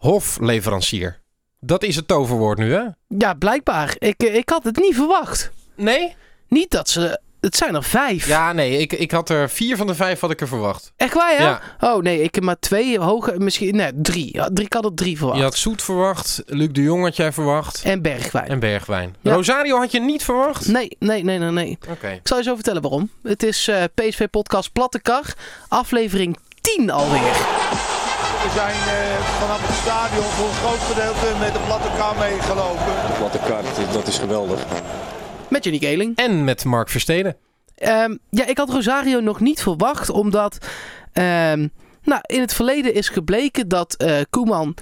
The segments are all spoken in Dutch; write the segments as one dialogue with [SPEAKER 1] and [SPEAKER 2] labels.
[SPEAKER 1] hofleverancier. Dat is het toverwoord nu, hè?
[SPEAKER 2] Ja, blijkbaar. Ik, eh, ik had het niet verwacht.
[SPEAKER 1] Nee?
[SPEAKER 2] Niet dat ze... Het zijn er vijf.
[SPEAKER 1] Ja, nee. Ik, ik had er vier van de vijf had ik er verwacht.
[SPEAKER 2] Echt waar? Ja. Oh nee, ik heb maar twee hoge... Misschien... Nee, drie. Ja, drie ik had er drie verwacht.
[SPEAKER 1] Je had Zoet verwacht. Luc de Jong had jij verwacht.
[SPEAKER 2] En Bergwijn.
[SPEAKER 1] En Bergwijn.
[SPEAKER 2] Ja.
[SPEAKER 1] Rosario had je niet verwacht?
[SPEAKER 2] Nee, nee, nee, nee, nee.
[SPEAKER 1] Oké.
[SPEAKER 2] Ik zal je zo vertellen waarom. Het is eh, PSV Podcast Platte Kar. Aflevering 10 alweer.
[SPEAKER 3] We zijn eh, vanaf het stadion voor een groot gedeelte met de platte kar meegelopen.
[SPEAKER 4] De platte kaart, dat is geweldig.
[SPEAKER 2] Met Jenny Keling.
[SPEAKER 1] En met Mark Versteden.
[SPEAKER 2] Ehm, ja, ik had Rosario nog niet verwacht, omdat ehm, nou, in het verleden is gebleken dat eh, Koeman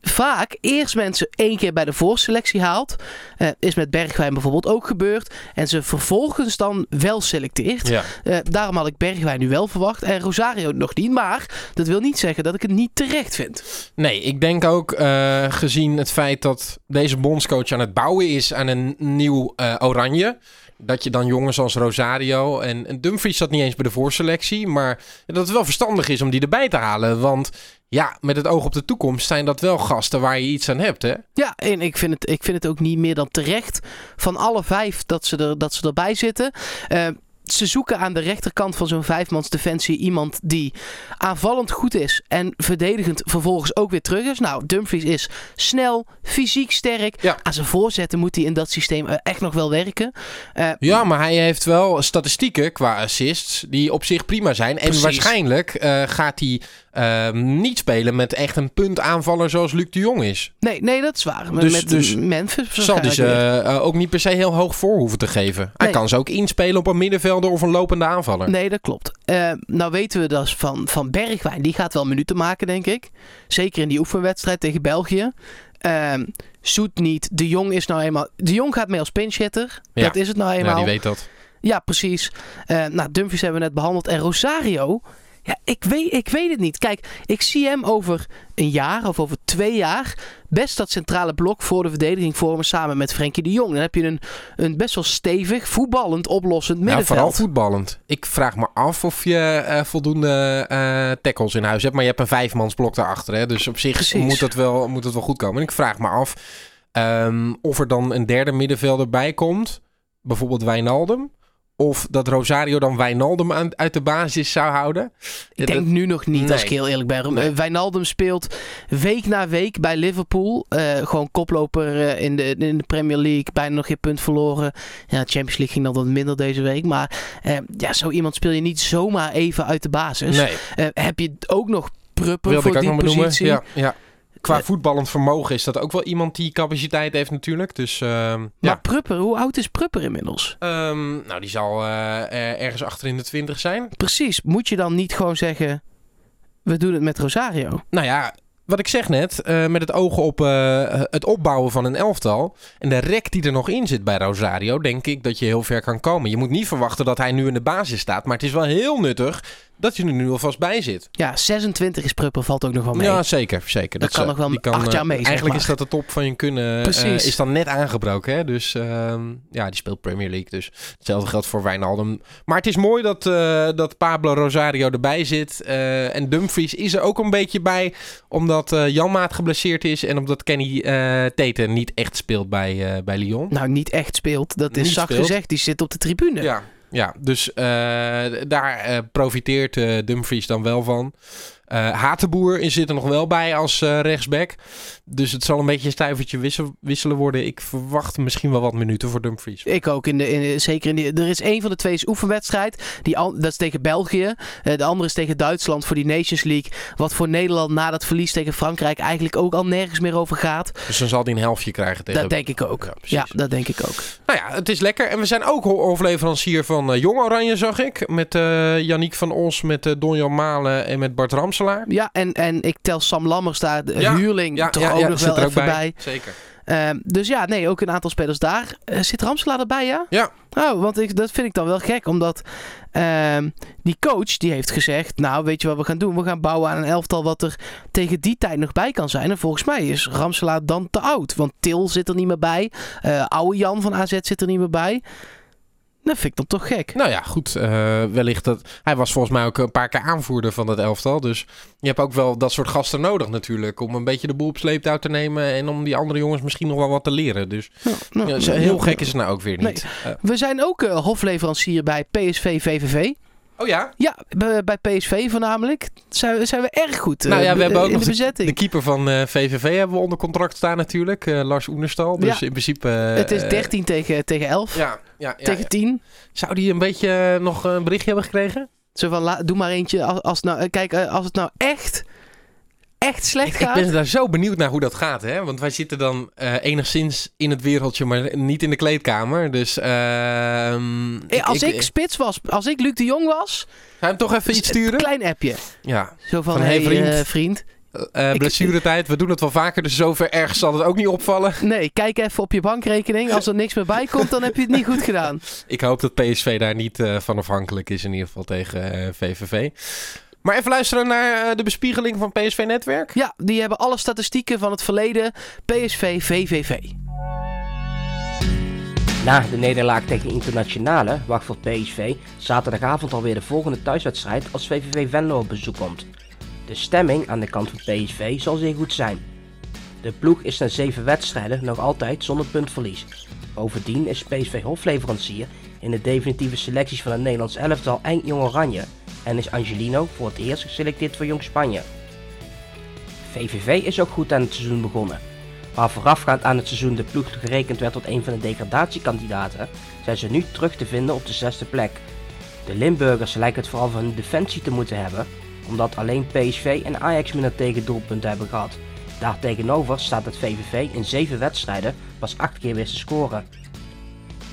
[SPEAKER 2] vaak eerst mensen één keer bij de voorselectie haalt. Eh, is met Bergwijn bijvoorbeeld ook gebeurd. En ze vervolgens dan wel selecteert.
[SPEAKER 1] Ja.
[SPEAKER 2] Eh, daarom had ik Bergwijn nu wel verwacht en Rosario nog niet. Maar dat wil niet zeggen dat ik het niet terecht vind.
[SPEAKER 1] Nee, ik denk ook eh, gezien het feit dat deze bondscoach aan het bouwen is aan een nieuw oranje. Dat je dan jongens als Rosario en, Dumfries zat niet eens bij de voorselectie. Maar dat het wel verstandig is om die erbij te halen. Want ja, met het oog op de toekomst zijn dat wel gasten waar je iets aan hebt. Hè?
[SPEAKER 2] Ja, en ik vind, het, ik vind het ook niet meer dan terecht van alle vijf dat ze, er, dat ze erbij zitten. Eh, ze zoeken aan de rechterkant van zo'n vijfmans defensie iemand die aanvallend goed is en verdedigend vervolgens ook weer terug is. Nou, Dumfries is snel, fysiek sterk.
[SPEAKER 1] Ja.
[SPEAKER 2] Aan zijn voorzetten moet hij in dat systeem eh, echt nog wel werken. Eh,
[SPEAKER 1] Ja, maar hij heeft wel statistieken qua assists die op zich prima zijn. En waarschijnlijk eh, gaat hij eh, niet spelen met echt een puntaanvaller zoals Luc de Jong is.
[SPEAKER 2] nee, nee, dat is waar. Met-
[SPEAKER 1] Dus-
[SPEAKER 2] met
[SPEAKER 1] dus
[SPEAKER 2] Memphis
[SPEAKER 1] Zal hij ze
[SPEAKER 2] weer.
[SPEAKER 1] eh, ook niet per se heel hoog voor hoeven te geven. Hij kan ze ook inspelen op een middenvelder of een lopende aanvaller.
[SPEAKER 2] Nee, dat klopt. Eh, nou weten we dat van, van Bergwijn. Die gaat wel minuten maken, denk ik. Zeker in die oefenwedstrijd tegen België. Ehm Zoet niet. De Jong is nou eenmaal... De Jong gaat mee als pinchhitter.
[SPEAKER 1] Ja.
[SPEAKER 2] Dat is het nou
[SPEAKER 1] Ja,
[SPEAKER 2] eenmaal.
[SPEAKER 1] die weet dat.
[SPEAKER 2] Ja, precies. Eh nou, Dumfries hebben we net behandeld. En Rosario... Ja, ik weet, ik weet het niet. Kijk, ik zie hem over een jaar of over twee jaar best dat centrale blok voor de verdediging vormen samen met Frenkie de Jong. Dan heb je een, een best wel stevig, voetballend, oplossend
[SPEAKER 1] Ja,
[SPEAKER 2] middenveld.
[SPEAKER 1] vooral voetballend. Ik vraag me af of je eh, voldoende eh, tackles in huis hebt. Maar je hebt een vijfmansblok daarachter. Hè? Dus op zich
[SPEAKER 2] Precies.
[SPEAKER 1] moet dat, wel, moet dat wel goed komen. En ik vraag me af ehm, of er dan een derde middenvelder bij komt. Bijvoorbeeld Wijnaldum. Of dat Rosario dan Wijnaldum aan, uit de basis zou houden.
[SPEAKER 2] Ik denk nu nog niet, als ik heel eerlijk ben.
[SPEAKER 1] Nee.
[SPEAKER 2] Eh, Wijnaldum speelt week na week bij Liverpool. Eh, gewoon koploper eh, in, de, in de Premier League. Bijna nog geen punt verloren. Ja, Champions League ging dan wat minder deze week. Maar ja, zo iemand speel je niet zomaar even uit de basis.
[SPEAKER 1] nee,
[SPEAKER 2] heb je ook nog Prupper
[SPEAKER 1] wilde
[SPEAKER 2] voor die positie?
[SPEAKER 1] Ja, ja. Qua voetballend vermogen is dat ook wel iemand die capaciteit heeft natuurlijk. Dus ehm,
[SPEAKER 2] Maar
[SPEAKER 1] ja.
[SPEAKER 2] Prupper, hoe oud is Prupper inmiddels?
[SPEAKER 1] Ehm, nou, die zal eh, ergens achter in de twintig zijn.
[SPEAKER 2] Precies, moet je dan niet gewoon zeggen... We doen het met Rosario.
[SPEAKER 1] Nou ja, wat ik zeg net, eh, met het oog op eh, het opbouwen van een elftal en de rek die er nog in zit bij Rosario, denk ik dat je heel ver kan komen. Je moet niet verwachten dat hij nu in de basis staat, maar het is wel heel nuttig dat je er nu alvast bij zit.
[SPEAKER 2] Ja, 26 is Prupper, valt ook nog wel mee.
[SPEAKER 1] Ja, zeker, zeker.
[SPEAKER 2] Dat kan nog wel
[SPEAKER 1] die kan,
[SPEAKER 2] acht
[SPEAKER 1] eh,
[SPEAKER 2] jaar mee, zeg
[SPEAKER 1] Eigenlijk
[SPEAKER 2] maar.
[SPEAKER 1] is dat de top van je kunnen. eh,
[SPEAKER 2] Precies.
[SPEAKER 1] is dan net aangebroken, hè? Dus ehm, ja, die speelt Premier League, dus hetzelfde geldt voor Wijnaldum. Maar het is mooi dat, eh, dat Pablo Rosario erbij zit eh, en Dumfries is er ook een beetje bij, omdat eh Janmaat geblesseerd is en omdat Kenny eh Tete niet echt speelt bij, eh, bij Lyon.
[SPEAKER 2] Nou, niet echt speelt. Dat is
[SPEAKER 1] Niet
[SPEAKER 2] zacht
[SPEAKER 1] speelt.
[SPEAKER 2] gezegd. Die zit op de tribune.
[SPEAKER 1] Ja, ja dus eh, daar eh, profiteert eh, Dumfries dan wel van. Eh Hatenboer zit er nog wel bij als eh, rechtsback. Dus het zal een beetje een stuivertje wissel, wisselen worden. Ik verwacht misschien wel wat minuten voor Dumfries.
[SPEAKER 2] Ik ook. In de, in, zeker in die, er is één van de twee is oefenwedstrijd. Die, al- dat is tegen België. Eh, de andere is tegen Duitsland voor die Nations League. Wat voor Nederland na dat verlies tegen Frankrijk eigenlijk ook al nergens meer over gaat.
[SPEAKER 1] Dus dan zal hij een helftje krijgen tegen...
[SPEAKER 2] Dat denk ik ook.
[SPEAKER 1] Ja,
[SPEAKER 2] dat denk ik ook.
[SPEAKER 1] Nou ja, het is lekker. En we zijn ook ho- hofleverancier van Jong Oranje, zag ik. Met eh Yannick van Os, met eh Donjan Malen en met Bart
[SPEAKER 2] Ja, en, en ik tel Sam Lammers daar, de
[SPEAKER 1] Ja,
[SPEAKER 2] huurling, toch ook nog wel
[SPEAKER 1] er ook
[SPEAKER 2] even bij.
[SPEAKER 1] Zeker.
[SPEAKER 2] Ehm, dus ja, nee, ook een aantal spelers daar. Eh, zit Ramselaar erbij, ja?
[SPEAKER 1] Ja.
[SPEAKER 2] Oh, want ik, dat vind ik dan wel gek, omdat ehm, die coach die heeft gezegd, nou weet je wat we gaan doen? We gaan bouwen aan een elftal wat er tegen die tijd nog bij kan zijn. En volgens mij is Ramselaar dan te oud, want Til zit er niet meer bij. Eh oude Jan van AZ zit er niet meer bij. Dat vind ik dan toch gek.
[SPEAKER 1] Nou ja, goed. eh, wellicht dat. Hij was volgens mij ook een paar keer aanvoerder van dat elftal. Dus je hebt ook wel dat soort gasten nodig natuurlijk. Om een beetje de boel op sleeptouw te nemen. En om die andere jongens misschien nog wel wat te leren. Dus
[SPEAKER 2] Ja, nou,
[SPEAKER 1] ja, heel gek is het nou ook weer
[SPEAKER 2] Nee.
[SPEAKER 1] niet. Eh,
[SPEAKER 2] We zijn ook eh, hofleverancier bij PSV VVV.
[SPEAKER 1] Oh ja?
[SPEAKER 2] Ja, bij, PSV voornamelijk zijn, we- zijn we erg goed eh,
[SPEAKER 1] Nou ja, we
[SPEAKER 2] be-
[SPEAKER 1] hebben ook
[SPEAKER 2] in
[SPEAKER 1] nog
[SPEAKER 2] de bezetting.
[SPEAKER 1] de keeper van eh, VVV hebben we onder contract staan natuurlijk. eh, Lars Oenerstal. Dus
[SPEAKER 2] Ja.
[SPEAKER 1] in principe... eh,
[SPEAKER 2] het is
[SPEAKER 1] eh,
[SPEAKER 2] 13 tegen, tegen 11.
[SPEAKER 1] ja, ja, ja,
[SPEAKER 2] tegen 10.
[SPEAKER 1] Zou die een beetje eh, nog een berichtje hebben gekregen?
[SPEAKER 2] Zo van, doe maar eentje. Als, als, nou, eh, kijk, eh, als het nou echt, echt slecht
[SPEAKER 1] Ik, ik
[SPEAKER 2] gaat.
[SPEAKER 1] ben daar zo benieuwd naar hoe dat gaat, hè? Want wij zitten dan eh, enigszins in het wereldje, maar niet in de kleedkamer. Dus ehm,
[SPEAKER 2] Eh, als ik, spits was, als ik Luc de Jong was,
[SPEAKER 1] Ga je hem toch even iets
[SPEAKER 2] een
[SPEAKER 1] sturen?
[SPEAKER 2] klein appje.
[SPEAKER 1] Ja.
[SPEAKER 2] Zo van,
[SPEAKER 1] Van,
[SPEAKER 2] hey,
[SPEAKER 1] vriend.
[SPEAKER 2] vriend. Ik-
[SPEAKER 1] blessuretijd, we doen het wel vaker, dus zover erg zal het ook niet opvallen.
[SPEAKER 2] Nee, kijk even op je bankrekening. Als er niks meer bij komt, dan heb je het niet goed gedaan.
[SPEAKER 1] Ik hoop dat PSV daar niet van afhankelijk is, in ieder geval tegen VVV. Maar even luisteren naar eh, de bespiegeling van PSV Netwerk.
[SPEAKER 2] Ja, die hebben alle statistieken van het verleden. PSV, VVV.
[SPEAKER 5] Na de nederlaag tegen Internationale wacht voor PSV zaterdagavond alweer de volgende thuiswedstrijd als VVV Venlo op bezoek komt. De stemming aan de kant van PSV zal zeer goed zijn. De ploeg is na zeven wedstrijden nog altijd zonder puntverlies. Bovendien is PSV hofleverancier in de definitieve selecties van het Nederlands elftal eind Jong Oranje en is Angelino voor het eerst geselecteerd voor Jong Spanje. VVV is ook goed aan het seizoen begonnen. Waar voorafgaand aan het seizoen de ploeg gerekend werd tot een van de degradatiekandidaten, zijn ze nu terug te vinden op de zesde plek. De Limburgers lijken het vooral van hun defensie te moeten hebben, omdat alleen PSV en Ajax minder tegen doelpunten hebben gehad. Daartegenover staat het VVV in 7 wedstrijden pas 8 keer wist te scoren.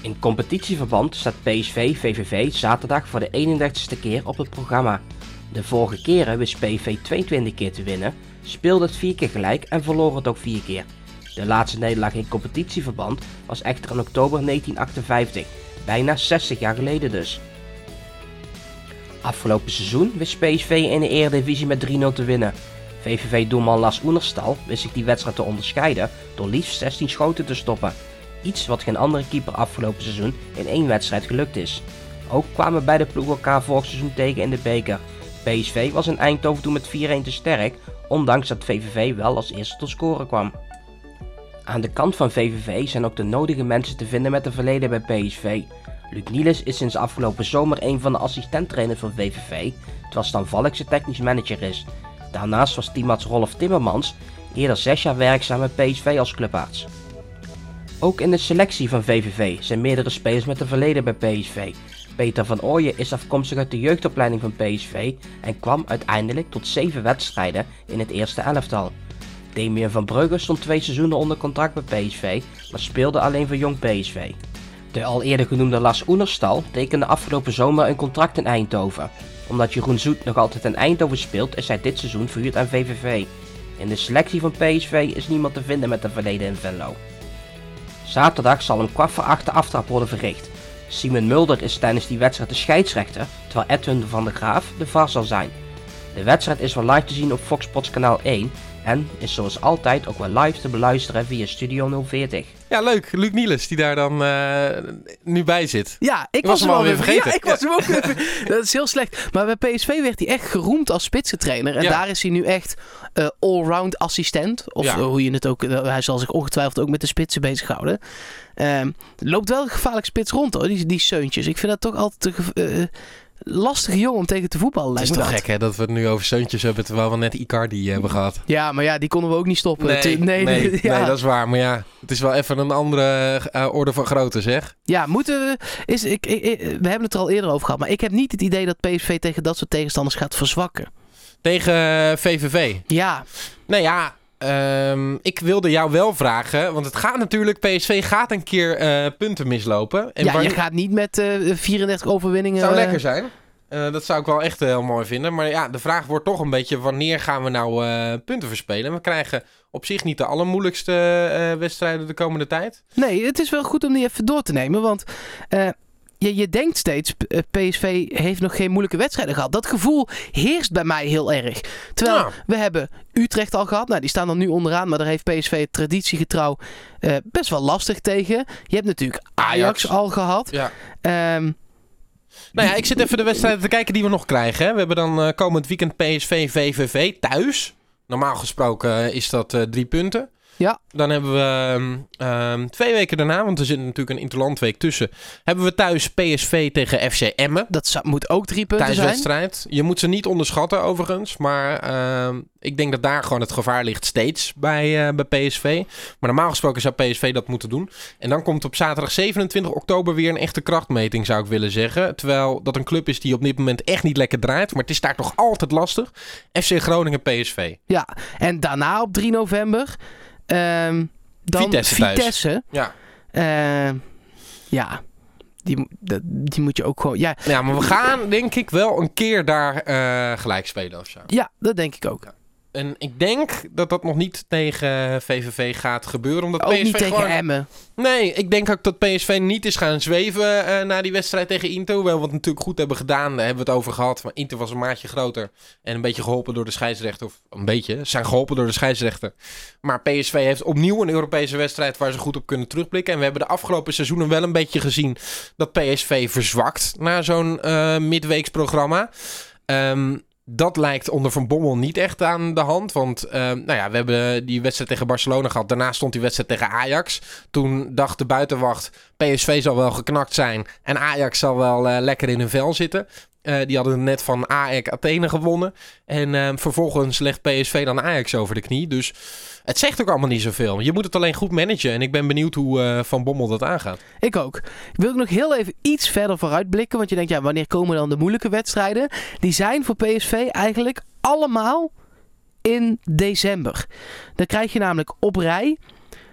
[SPEAKER 5] In competitieverband staat PSV VVV zaterdag voor de 31ste keer op het programma. De vorige keren wist PSV 22 keer te winnen, speelde het 4 keer gelijk en verloor het ook 4 keer. De laatste nederlaag in competitieverband was echter in oktober 1958, bijna 60 jaar geleden dus. Afgelopen seizoen wist PSV in de Eredivisie met 3-0 te winnen. VVV-doelman Las Oenerstal wist zich die wedstrijd te onderscheiden door liefst 16 schoten te stoppen. Iets wat geen andere keeper afgelopen seizoen in één wedstrijd gelukt is. Ook kwamen beide ploegen elkaar vorig seizoen tegen in de beker. PSV was in Eindhoven toen met 4-1 te sterk, ondanks dat VVV wel als eerste tot scoren kwam. Aan de kant van VVV zijn ook de nodige mensen te vinden met een verleden bij PSV. Luc Niels is sinds afgelopen zomer een van de assistenttrainers van VVV, terwijl Stan Valk zijn technisch manager is. Daarnaast was teamarts Rolf Timmermans eerder zes jaar werkzaam bij PSV als clubarts. Ook in de selectie van VVV zijn meerdere spelers met een verleden bij PSV. Peter van Ooyen is afkomstig uit de jeugdopleiding van PSV en kwam uiteindelijk tot zeven wedstrijden in het eerste elftal. Damien van Brugge stond twee seizoenen onder contract bij PSV, maar speelde alleen voor jong PSV. De al eerder genoemde Lars Oenerstal tekende afgelopen zomer een contract in Eindhoven. Omdat Jeroen Zoet nog altijd in Eindhoven speelt, is hij dit seizoen verhuurd aan VVV. In de selectie van PSV is niemand te vinden met een verleden in Venlo. Zaterdag zal om kwart voor acht aftrap worden verricht. Simon Mulder is tijdens die wedstrijd de scheidsrechter, terwijl Edwin van der Graaf de VAR zal zijn. De wedstrijd is wel live te zien op Fox Sports kanaal 1 en is zoals altijd ook wel live te beluisteren via Studio 040.
[SPEAKER 1] Ja, leuk. Luc Niels, die daar dan eh, nu bij zit.
[SPEAKER 2] Ja, ik
[SPEAKER 1] was
[SPEAKER 2] was,
[SPEAKER 1] hem alweer vergeten.
[SPEAKER 2] Ja, ik was hem ook weer Dat is heel slecht. Maar bij PSV werd hij echt geroemd als spitsentrainer. En
[SPEAKER 1] Ja.
[SPEAKER 2] daar is hij nu echt eh allround assistent. Of
[SPEAKER 1] Ja.
[SPEAKER 2] eh, hoe je het ook... hij zal zich ongetwijfeld ook met de spitsen bezighouden. Ehm loopt wel een gevaarlijk spits rond hoor, die, die Seuntjes. Ik vind dat toch altijd eh, lastige jongen om tegen te voetballen.
[SPEAKER 1] Het is toch
[SPEAKER 2] dat.
[SPEAKER 1] gek hè, dat we het nu over zeuntjes hebben, terwijl we net Icardi hebben gehad.
[SPEAKER 2] Ja, maar ja, die konden we ook niet stoppen.
[SPEAKER 1] Nee, nee, nee,
[SPEAKER 2] ja.
[SPEAKER 1] dat is waar. Maar ja, het is wel even een andere eh, orde van grootte zeg.
[SPEAKER 2] Ja, moeten we. Is, ik, ik- ik- we hebben het er al eerder over gehad. Maar ik heb niet het idee dat PSV tegen dat soort tegenstanders gaat verzwakken.
[SPEAKER 1] Tegen eh, VVV.
[SPEAKER 2] Ja,
[SPEAKER 1] Nou ja, ehm, ik wilde jou wel vragen, want het gaat natuurlijk, PSV gaat een keer eh, punten mislopen. En
[SPEAKER 2] ja
[SPEAKER 1] wanneer-
[SPEAKER 2] je gaat niet met eh 34 overwinningen.
[SPEAKER 1] zou lekker zijn. Eh, dat zou ik wel echt heel mooi vinden. Maar ja, de vraag wordt toch een beetje: wanneer gaan we nou punten verspelen? We krijgen op zich niet de allermoeilijkste wedstrijden de komende tijd.
[SPEAKER 2] Nee, het is wel goed om die even door te nemen. Want je, je denkt steeds, p- eh, PSV heeft nog geen moeilijke wedstrijden gehad. Dat gevoel heerst bij mij heel erg. Terwijl
[SPEAKER 1] Ja.
[SPEAKER 2] we hebben Utrecht al gehad. Nou, die staan dan nu onderaan, maar daar heeft PSV traditiegetrouw eh, best wel lastig tegen. Je hebt natuurlijk Ajax,
[SPEAKER 1] Ajax.
[SPEAKER 2] al gehad.
[SPEAKER 1] Ja.
[SPEAKER 2] Ehm,
[SPEAKER 1] Nou ja, ik zit even de wedstrijden te kijken die we nog krijgen. Hè. We hebben dan eh, komend weekend PSV VVV thuis. Normaal gesproken is dat drie punten.
[SPEAKER 2] Ja.
[SPEAKER 1] Dan hebben we ehm, ehm, twee weken daarna, want er zit natuurlijk een interlandweek tussen, hebben we thuis PSV tegen FC Emmen.
[SPEAKER 2] dat moet ook drie punten zijn.
[SPEAKER 1] Thuiswedstrijd. Je moet ze niet onderschatten overigens. Maar ehm, ik denk dat daar gewoon het gevaar ligt steeds bij, eh, bij PSV. Maar normaal gesproken zou PSV dat moeten doen. En dan komt op zaterdag 27 oktober weer een echte krachtmeting zou ik willen zeggen. Terwijl dat een club is die op dit moment echt niet lekker draait. Maar het is daar toch altijd lastig. FC Groningen PSV.
[SPEAKER 2] Ja, en daarna op 3 november. Ehm, dan
[SPEAKER 1] Vitesse. Ja.
[SPEAKER 2] Ehm, ja, die, die moet je ook gewoon. Ja,
[SPEAKER 1] ja, maar we gaan denk ik wel een keer daar eh, gelijk spelen of zo.
[SPEAKER 2] ja dat denk ik ook.
[SPEAKER 1] En ik denk dat dat nog niet tegen VVV gaat gebeuren. Omdat
[SPEAKER 2] Ook
[SPEAKER 1] PSV
[SPEAKER 2] niet tegen
[SPEAKER 1] gewoon...
[SPEAKER 2] Emmen.
[SPEAKER 1] Nee, ik denk ook dat PSV niet is gaan zweven eh na die wedstrijd tegen Inter. Hoewel we het natuurlijk goed hebben gedaan, daar hebben we het over gehad. Maar Inter was een maatje groter en een beetje geholpen door de scheidsrechter. Of een beetje, ze zijn geholpen door de scheidsrechter. Maar PSV heeft opnieuw een Europese wedstrijd waar ze goed op kunnen terugblikken. En we hebben de afgelopen seizoenen wel een beetje gezien dat PSV verzwakt na zo'n eh midweeksprogramma. Ehm, dat lijkt onder Van Bommel niet echt aan de hand. Want ehm, nou ja, we hebben die wedstrijd tegen Barcelona gehad. Daarna stond die wedstrijd tegen Ajax. Toen dacht de buitenwacht, PSV zal wel geknakt zijn. En Ajax zal wel eh, lekker in hun vel zitten. Eh, die hadden net van AEK Athene gewonnen. En ehm, vervolgens legt PSV dan Ajax over de knie. Dus het zegt ook allemaal niet zoveel. Je moet het alleen goed managen. En ik ben benieuwd hoe eh, Van Bommel dat aangaat.
[SPEAKER 2] Ik ook. Wil ik nog heel even iets verder vooruitblikken. Want je denkt, ja, wanneer komen dan de moeilijke wedstrijden? Die zijn voor PSV eigenlijk allemaal in december. Dan krijg je namelijk op rij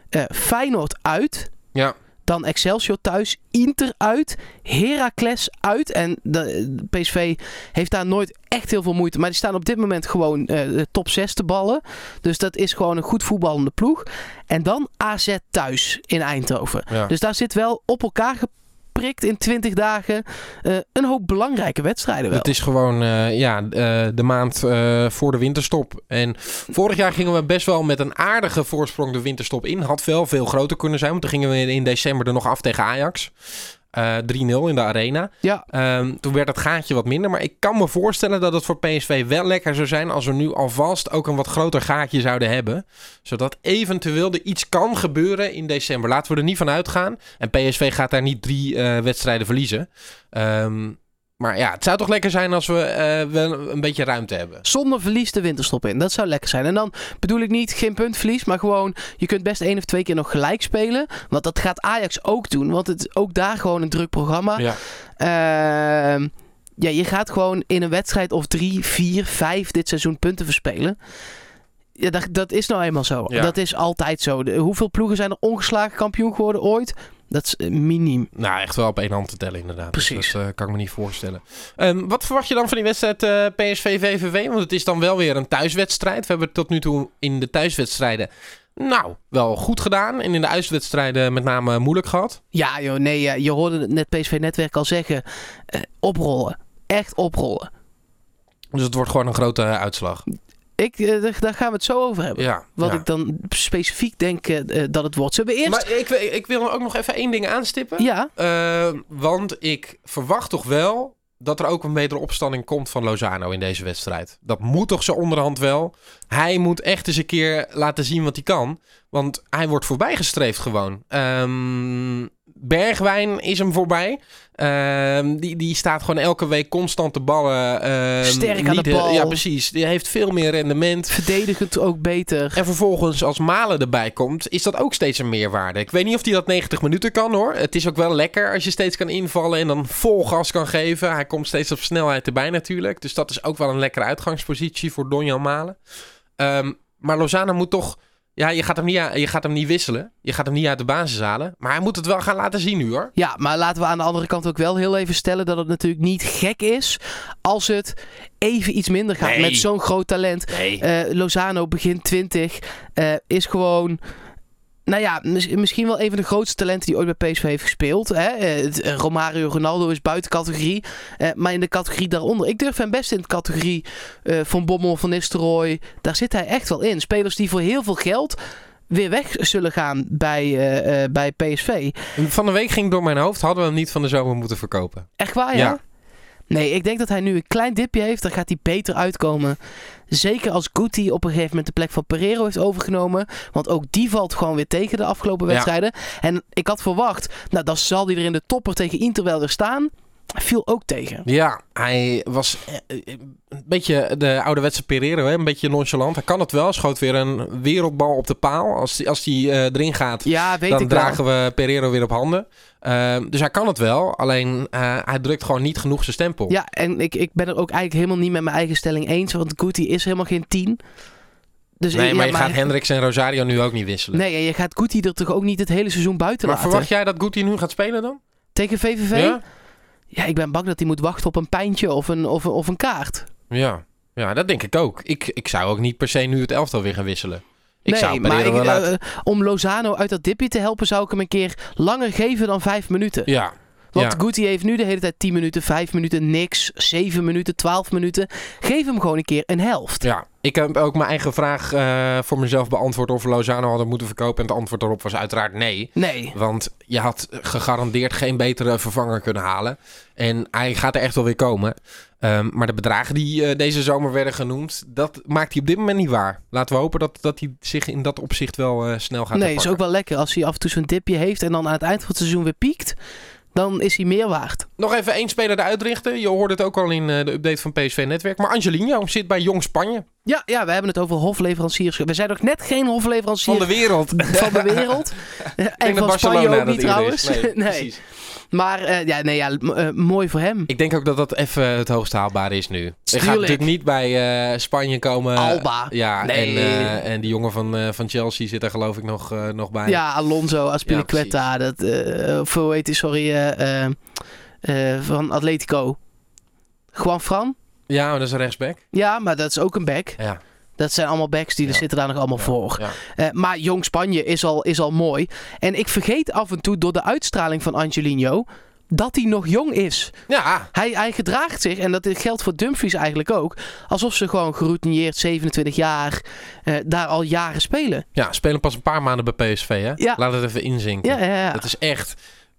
[SPEAKER 2] eh, Feyenoord uit.
[SPEAKER 1] Ja.
[SPEAKER 2] Dan Excelsior thuis, Inter uit, Heracles uit. En de, de PSV heeft daar nooit echt heel veel moeite. Maar die staan op dit moment gewoon eh, de top 6 te ballen. Dus dat is gewoon een goed voetballende ploeg. En dan AZ thuis in Eindhoven.
[SPEAKER 1] Ja.
[SPEAKER 2] Dus daar zit wel op elkaar geprikt in 20 dagen eh, een hoop belangrijke wedstrijden wel.
[SPEAKER 1] Het is gewoon eh, ja, eh, de maand voor de winterstop. En vorig jaar gingen we best wel met een aardige voorsprong de winterstop in. Had wel veel groter kunnen zijn, want toen gingen we in december er nog af tegen Ajax. Eh 3-0 in de arena.
[SPEAKER 2] Ja,
[SPEAKER 1] Ehm, toen werd het gaatje wat minder. Maar ik kan me voorstellen dat het voor PSV wel lekker zou zijn als we nu alvast ook een wat groter gaatje zouden hebben. Zodat eventueel er iets kan gebeuren in december. Laten we er niet van uitgaan. En PSV gaat daar niet drie eh, wedstrijden verliezen. Ehm, maar ja, het zou toch lekker zijn als we eh, wel een beetje ruimte hebben.
[SPEAKER 2] zonder verlies de winterstop in. Dat zou lekker zijn. En dan bedoel ik niet geen puntverlies, maar gewoon je kunt best één of twee keer nog gelijk spelen. Want dat gaat Ajax ook doen, want het is ook daar gewoon een druk programma.
[SPEAKER 1] Ja.
[SPEAKER 2] Ehm, ja, je gaat gewoon in een wedstrijd of drie, vier, vijf dit seizoen punten verspelen. Ja, dat, dat is nou eenmaal zo.
[SPEAKER 1] Ja.
[SPEAKER 2] Dat is altijd zo. De- hoeveel ploegen zijn er ongeslagen kampioen geworden ooit? Dat is eh, miniem.
[SPEAKER 1] Nou, echt wel op één hand te tellen inderdaad. Dus
[SPEAKER 2] Precies.
[SPEAKER 1] dat eh, kan ik me niet voorstellen. Ehm, wat verwacht je dan van die wedstrijd eh, PSV-VVV? Want het is dan wel weer een thuiswedstrijd. We hebben het tot nu toe in de thuiswedstrijden... Nou, wel goed gedaan. En in de uitwedstrijden met name moeilijk gehad.
[SPEAKER 2] Ja, joh, nee, je hoorde het net PSV-netwerk al zeggen. oprollen. Echt oprollen.
[SPEAKER 1] Dus het wordt gewoon een grote uitslag.
[SPEAKER 2] Ik, eh, daar- gaan we het zo over hebben.
[SPEAKER 1] Ja.
[SPEAKER 2] Wat
[SPEAKER 1] ja.
[SPEAKER 2] ik dan specifiek denk eh, eh, dat het wordt. Zullen we eerst...
[SPEAKER 1] Maar ik, ik wil ook nog even één ding aanstippen.
[SPEAKER 2] Ja,
[SPEAKER 1] want ik verwacht toch wel dat er ook een betere opstanding komt van Lozano in deze wedstrijd. Dat moet toch zo onderhand wel. Hij moet echt eens een keer laten zien wat hij kan. Want hij wordt voorbijgestreefd gewoon. Ehm, Bergwijn is hem voorbij. Ehm, die, die staat gewoon elke week constant de ballen. ehm,
[SPEAKER 2] Sterk aan de bal.
[SPEAKER 1] Ja, precies. Die heeft veel meer rendement.
[SPEAKER 2] verdedigend ook beter.
[SPEAKER 1] En vervolgens als Malen erbij komt, is dat ook steeds een meerwaarde. Ik weet niet of hij dat 90 minuten kan hoor. Het is ook wel lekker als je steeds kan invallen en dan vol gas kan geven. Hij komt steeds op snelheid erbij natuurlijk. Dus dat is ook wel een lekkere uitgangspositie voor Donjan Malen. Ehm, maar Lozano moet toch... Ja, je gaat, hem niet, je gaat hem niet wisselen. Je gaat hem niet uit de basis halen. Maar hij moet het wel gaan laten zien nu hoor.
[SPEAKER 2] Ja, maar laten we aan de andere kant ook wel heel even stellen dat het natuurlijk niet gek is als het even iets minder gaat
[SPEAKER 1] Nee.
[SPEAKER 2] met zo'n groot talent.
[SPEAKER 1] Nee.
[SPEAKER 2] Eh, Lozano begin 20 eh, is gewoon nou ja, mis- misschien wel een van de grootste talenten die ooit bij PSV heeft gespeeld. Hè? Eh, eh, Romario Ronaldo is buiten categorie. Eh, maar in de categorie daaronder. Ik durf hem best in de categorie Van Bommel, Van Nistelrooy. Daar zit hij echt wel in. Spelers die voor heel veel geld weer weg zullen gaan bij, bij PSV.
[SPEAKER 1] Van de week ging door mijn hoofd, hadden we hem niet van de zomer moeten verkopen.
[SPEAKER 2] Echt waar, ja?
[SPEAKER 1] Ja.
[SPEAKER 2] Nee, ik denk dat hij nu een klein dipje heeft. Dan gaat hij beter uitkomen. Zeker als Guti op een gegeven moment de plek van Pereiro heeft overgenomen. Want ook die valt gewoon weer tegen de afgelopen
[SPEAKER 1] Ja.
[SPEAKER 2] wedstrijden. En ik had verwacht, nou dan zal hij er in de topper tegen Inter wel weer staan. Hij viel ook tegen.
[SPEAKER 1] Ja, hij was eh, eh, een beetje de ouderwetse Pereiro, een beetje nonchalant. Hij kan het wel, schoot weer een wereldbal op de paal. Als die, als die eh, erin gaat,
[SPEAKER 2] Ja, weet
[SPEAKER 1] dan
[SPEAKER 2] ik wel.
[SPEAKER 1] dragen we Pereiro weer op handen. Ehm, dus hij kan het wel, alleen hij drukt gewoon niet genoeg zijn stempel.
[SPEAKER 2] Ja, en ik, ik ben er ook eigenlijk helemaal niet met mijn eigen stelling eens. Want Guti is helemaal geen 10. Dus
[SPEAKER 1] nee, maar je gaat Hendricks en Rosario nu ook niet wisselen.
[SPEAKER 2] Nee, en je gaat Guti er toch ook niet het hele seizoen buiten
[SPEAKER 1] maar
[SPEAKER 2] laten.
[SPEAKER 1] verwacht jij dat Guti nu gaat spelen dan?
[SPEAKER 2] Tegen VVV?
[SPEAKER 1] Ja?
[SPEAKER 2] Ja, ik ben bang dat hij moet wachten op een pijntje of een, of een, of een kaart.
[SPEAKER 1] Ja. ja, dat denk ik ook. Ik, ik zou ook niet per se nu het elftal weer gaan wisselen. Ik
[SPEAKER 2] nee,
[SPEAKER 1] zou
[SPEAKER 2] maar ik,
[SPEAKER 1] laten...
[SPEAKER 2] eh, om Lozano uit dat dipje te helpen, zou ik hem een keer langer geven dan vijf minuten.
[SPEAKER 1] Ja,
[SPEAKER 2] Want
[SPEAKER 1] ja.
[SPEAKER 2] Guti heeft nu de hele tijd 10 minuten, 5 minuten, niks, 7 minuten, 12 minuten. Geef hem gewoon een keer een helft.
[SPEAKER 1] Ja, ik heb ook mijn eigen vraag eh, voor mezelf beantwoord of we Lozano hadden moeten verkopen. En het antwoord daarop was uiteraard nee.
[SPEAKER 2] Nee.
[SPEAKER 1] Want je had gegarandeerd geen betere vervanger kunnen halen. En hij gaat er echt wel weer komen. Ehm, maar de bedragen die eh, deze zomer werden genoemd, dat maakt hij op dit moment niet waar. Laten we hopen dat, dat hij zich in dat opzicht wel eh, snel gaat
[SPEAKER 2] Nee, is ook wel lekker als hij af en toe zo'n dipje heeft en dan aan het eind van het seizoen weer piekt. Dan is hij meer waard.
[SPEAKER 1] Nog even één speler eruit richten. Je hoorde het ook al in eh, de update van PSV Netwerk. Maar Angelino zit bij Jong Spanje.
[SPEAKER 2] Ja, ja, we hebben het over hofleveranciers. We zijn nog net geen hofleverancier
[SPEAKER 1] Van de wereld.
[SPEAKER 2] van de wereld. En van Spanje
[SPEAKER 1] Barcelona
[SPEAKER 2] ook niet trouwens.
[SPEAKER 1] is. Nee,
[SPEAKER 2] nee. Maar eh, ja, nee, ja, eh, mooi voor hem.
[SPEAKER 1] Ik denk ook dat dat even het hoogst haalbare is nu. Hij gaat
[SPEAKER 2] Tuurlijk.
[SPEAKER 1] natuurlijk niet bij eh, Spanje komen.
[SPEAKER 2] Alba.
[SPEAKER 1] Ja,
[SPEAKER 2] Nee.
[SPEAKER 1] en, en die jongen van, van Chelsea zit er geloof ik nog, nog bij.
[SPEAKER 2] Ja, Alonso, Aspilicueta, dat, of hoe heet die, sorry, van Atletico. Juan Fran?
[SPEAKER 1] Ja, maar dat is een rechtsback.
[SPEAKER 2] Ja, maar dat is ook een back.
[SPEAKER 1] Ja.
[SPEAKER 2] Dat zijn allemaal backs die er zitten daar nog allemaal voor.
[SPEAKER 1] Ja.
[SPEAKER 2] Eh, maar Jong Spanje is al, is al mooi. En ik vergeet af en toe door de uitstraling van Angelino dat hij nog jong is.
[SPEAKER 1] ja,
[SPEAKER 2] Hij, hij gedraagt zich, en dat geldt voor Dumfries eigenlijk ook, alsof ze gewoon geroutineerd 27 jaar eh, daar al jaren spelen.
[SPEAKER 1] ja, spelen pas een paar maanden bij PSV. Hè?
[SPEAKER 2] Ja.
[SPEAKER 1] Laat het even inzinken.
[SPEAKER 2] Ja, ja, ja.
[SPEAKER 1] Dat is echt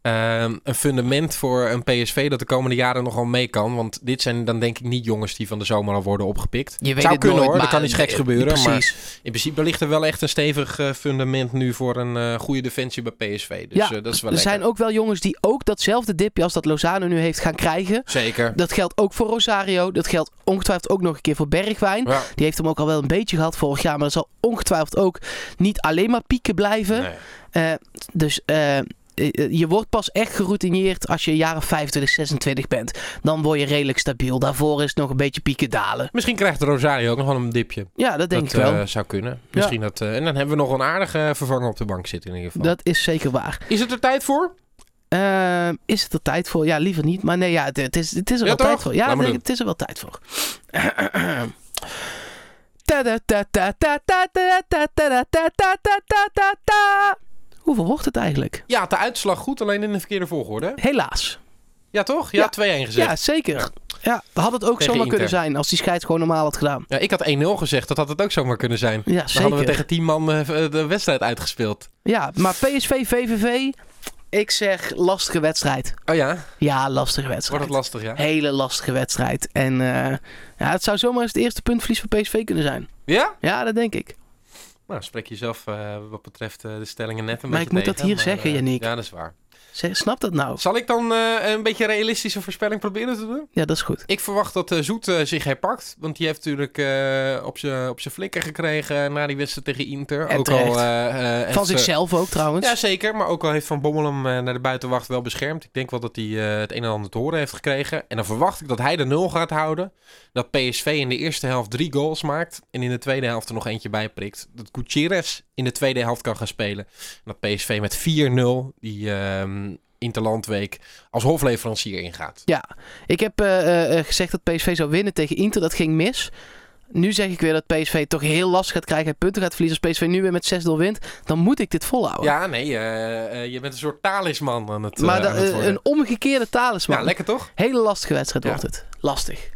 [SPEAKER 1] ehm, een fundament voor een PSV dat de komende jaren nogal mee kan. Want dit zijn dan denk ik niet jongens die van de zomer al worden opgepikt.
[SPEAKER 2] Je weet
[SPEAKER 1] Zou
[SPEAKER 2] het
[SPEAKER 1] kunnen
[SPEAKER 2] nooit,
[SPEAKER 1] hoor, er kan iets geks
[SPEAKER 2] eh,
[SPEAKER 1] gebeuren. Maar in principe ligt er wel echt een stevig eh, fundament nu voor een eh, goede defensie bij PSV. Dus
[SPEAKER 2] ja,
[SPEAKER 1] dat is wel
[SPEAKER 2] er
[SPEAKER 1] lekker.
[SPEAKER 2] zijn ook wel jongens die ook datzelfde dipje als dat Lozano nu heeft gaan krijgen.
[SPEAKER 1] Zeker.
[SPEAKER 2] Dat geldt ook voor Rosario. Dat geldt ongetwijfeld ook nog een keer voor Bergwijn.
[SPEAKER 1] Ja.
[SPEAKER 2] Die heeft hem ook al wel een beetje gehad vorig jaar. Maar dat zal ongetwijfeld ook niet alleen maar pieken blijven.
[SPEAKER 1] Nee.
[SPEAKER 2] Dus je wordt pas echt geroutineerd als je of 25, 26 bent. Dan word je redelijk stabiel. Daarvoor is het nog een beetje pieken dalen.
[SPEAKER 1] Misschien krijgt Rosario ook nog wel een dipje.
[SPEAKER 2] Ja, dat denk
[SPEAKER 1] dat
[SPEAKER 2] ik wel.
[SPEAKER 1] eh, zou kunnen. Misschien dat, eh, en dan hebben we nog een aardige vervanger op de bank zitten in ieder geval.
[SPEAKER 2] dat is zeker waar.
[SPEAKER 1] Is het er tijd voor?
[SPEAKER 2] Eh, is het er tijd voor? Ja, liever niet. Maar nee, ja, het, het is, het is er
[SPEAKER 1] Ja,
[SPEAKER 2] wel tijd voor. Ja, nee, het is er wel tijd voor. Hoeveel wordt het eigenlijk?
[SPEAKER 1] Ja, de uitslag goed, alleen in de verkeerde volgorde.
[SPEAKER 2] Helaas.
[SPEAKER 1] Ja, toch? Ja, 2-1 gezegd.
[SPEAKER 2] Ja, zeker. Ja. Dat had het ook zomaar kunnen zijn als die scheid gewoon normaal had gedaan.
[SPEAKER 1] Ja, ik had 1-0 gezegd, dat had het ook zomaar kunnen zijn.
[SPEAKER 2] Ja,
[SPEAKER 1] Dan hadden we tegen 10 man eh, eh, de wedstrijd uitgespeeld.
[SPEAKER 2] Ja, maar PSV, VVV, ik zeg lastige wedstrijd.
[SPEAKER 1] Oh ja?
[SPEAKER 2] Ja, lastige wedstrijd.
[SPEAKER 1] Wordt het lastig, ja?
[SPEAKER 2] Hele lastige wedstrijd. En eh, ja, het zou zomaar eens het eerste puntverlies van PSV kunnen zijn.
[SPEAKER 1] Ja?
[SPEAKER 2] Ja, dat denk ik.
[SPEAKER 1] Nou, spreek jezelf eh, wat betreft eh, de stellingen net een
[SPEAKER 2] Maar
[SPEAKER 1] beetje
[SPEAKER 2] ik moet dat hier
[SPEAKER 1] maar,
[SPEAKER 2] zeggen,
[SPEAKER 1] eh,
[SPEAKER 2] Yannick.
[SPEAKER 1] Ja, dat is waar.
[SPEAKER 2] Zeg, snap dat nou?
[SPEAKER 1] Zal ik dan eh, een beetje realistische voorspelling proberen te doen?
[SPEAKER 2] Ja, dat is goed.
[SPEAKER 1] Ik verwacht dat eh, Zoet eh, zich herpakt. Want die heeft natuurlijk op zijn op zijn flikker gekregen na die wedstrijd tegen Inter.
[SPEAKER 2] En
[SPEAKER 1] ook al,
[SPEAKER 2] terecht. Van
[SPEAKER 1] ze-
[SPEAKER 2] zichzelf ook trouwens.
[SPEAKER 1] Ja, zeker. Maar ook al heeft Van Bommel hem naar de buitenwacht wel beschermd. Ik denk wel dat hij het een en ander te horen heeft gekregen. En dan verwacht ik dat hij de nul gaat houden. Dat PSV in de eerste helft drie goals maakt. En in de tweede helft er nog eentje bij prikt. Dat Gutierrez in de tweede helft kan gaan spelen. En dat PSV met 4-0 die ehm Interlandweek als hofleverancier ingaat.
[SPEAKER 2] Ja, ik heb eh, eh, gezegd dat PSV zou winnen tegen Inter. Dat ging mis. Nu zeg ik weer dat PSV toch heel lastig gaat krijgen en punten gaat verliezen. Als PSV nu weer met 6-0 wint, dan moet ik dit volhouden.
[SPEAKER 1] Ja, nee, eh, eh, je bent een soort talisman aan het,
[SPEAKER 2] maar
[SPEAKER 1] eh, aan het
[SPEAKER 2] eh, een omgekeerde talisman.
[SPEAKER 1] Ja, lekker toch?
[SPEAKER 2] Hele lastige wedstrijd
[SPEAKER 1] Ja.
[SPEAKER 2] wordt het. Lastig.